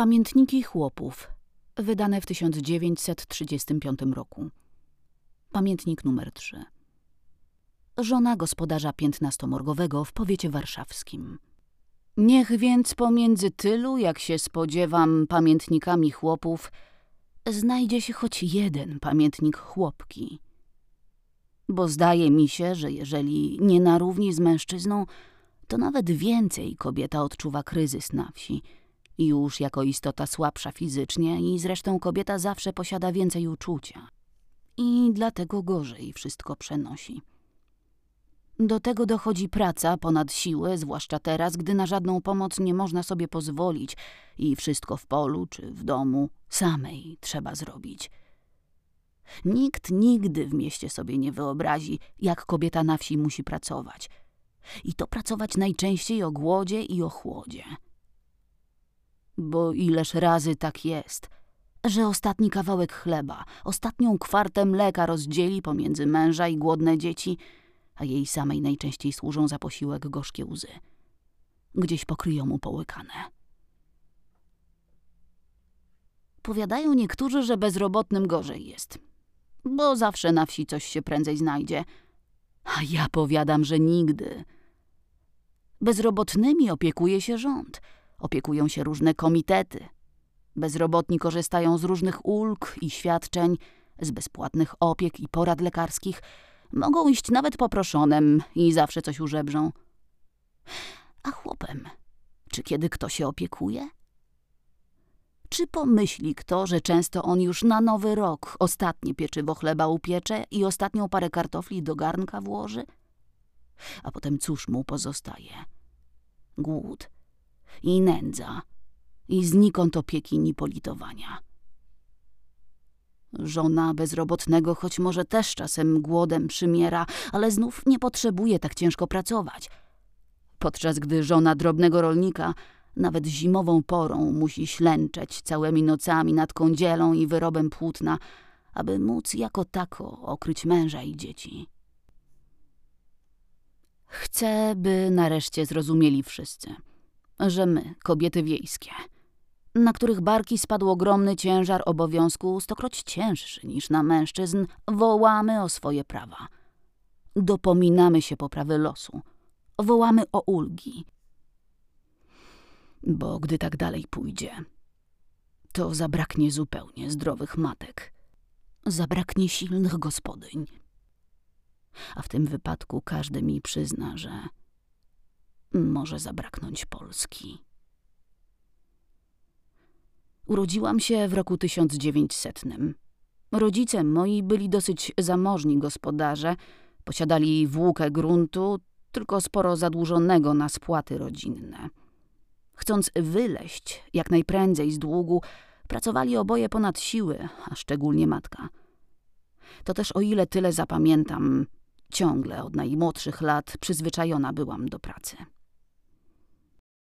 Pamiętniki chłopów, wydane w 1935 roku. Pamiętnik numer 3. Żona gospodarza piętnastomorgowego w powiecie warszawskim. Niech więc pomiędzy tylu, jak się spodziewam, pamiętnikami chłopów, znajdzie się choć jeden pamiętnik chłopki. Bo zdaje mi się, że jeżeli nie na równi z mężczyzną, to nawet więcej kobieta odczuwa kryzys na wsi – już jako istota słabsza fizycznie i zresztą kobieta zawsze posiada więcej uczucia. I dlatego gorzej wszystko przenosi. Do tego dochodzi praca ponad siłę, zwłaszcza teraz, gdy na żadną pomoc nie można sobie pozwolić i wszystko w polu czy w domu samej trzeba zrobić. Nikt nigdy w mieście sobie nie wyobrazi, jak kobieta na wsi musi pracować. I to pracować najczęściej o głodzie i o chłodzie bo ileż razy tak jest, że ostatni kawałek chleba, ostatnią kwartę mleka rozdzieli pomiędzy męża i głodne dzieci, a jej samej najczęściej służą za posiłek gorzkie łzy. Gdzieś pokryją mu połykane. Powiadają niektórzy, że bezrobotnym gorzej jest, bo zawsze na wsi coś się prędzej znajdzie, a ja powiadam, że nigdy. Bezrobotnymi opiekuje się rząd – Opiekują się różne komitety. Bezrobotni korzystają z różnych ulg i świadczeń, z bezpłatnych opiek i porad lekarskich. Mogą iść nawet poproszonem i zawsze coś użebrzą. A chłopem, czy kiedy kto się opiekuje? Czy pomyśli kto, że często on już na nowy rok ostatnie pieczywo chleba upiecze i ostatnią parę kartofli do garnka włoży? A potem cóż mu pozostaje? Głód i nędza i znikąd opieki ni politowania. Żona bezrobotnego, choć może też czasem głodem przymiera, ale znów nie potrzebuje tak ciężko pracować. Podczas gdy żona drobnego rolnika nawet zimową porą musi ślęczeć całymi nocami nad kądzielą i wyrobem płótna, aby móc jako tako okryć męża i dzieci. Chcę, by nareszcie zrozumieli wszyscy – że my, kobiety wiejskie, na których barki spadł ogromny ciężar obowiązku, stokroć cięższy niż na mężczyzn, wołamy o swoje prawa. Dopominamy się poprawy losu. Wołamy o ulgi. Bo gdy tak dalej pójdzie, to zabraknie zupełnie zdrowych matek. Zabraknie silnych gospodyń. A w tym wypadku każdy mi przyzna, że może zabraknąć Polski. Urodziłam się w roku 1900. Rodzice moi byli dosyć zamożni gospodarze, posiadali włókę gruntu, tylko sporo zadłużonego na spłaty rodzinne. Chcąc wyleść jak najprędzej z długu, pracowali oboje ponad siły, a szczególnie matka. To też o ile tyle zapamiętam, ciągle od najmłodszych lat przyzwyczajona byłam do pracy.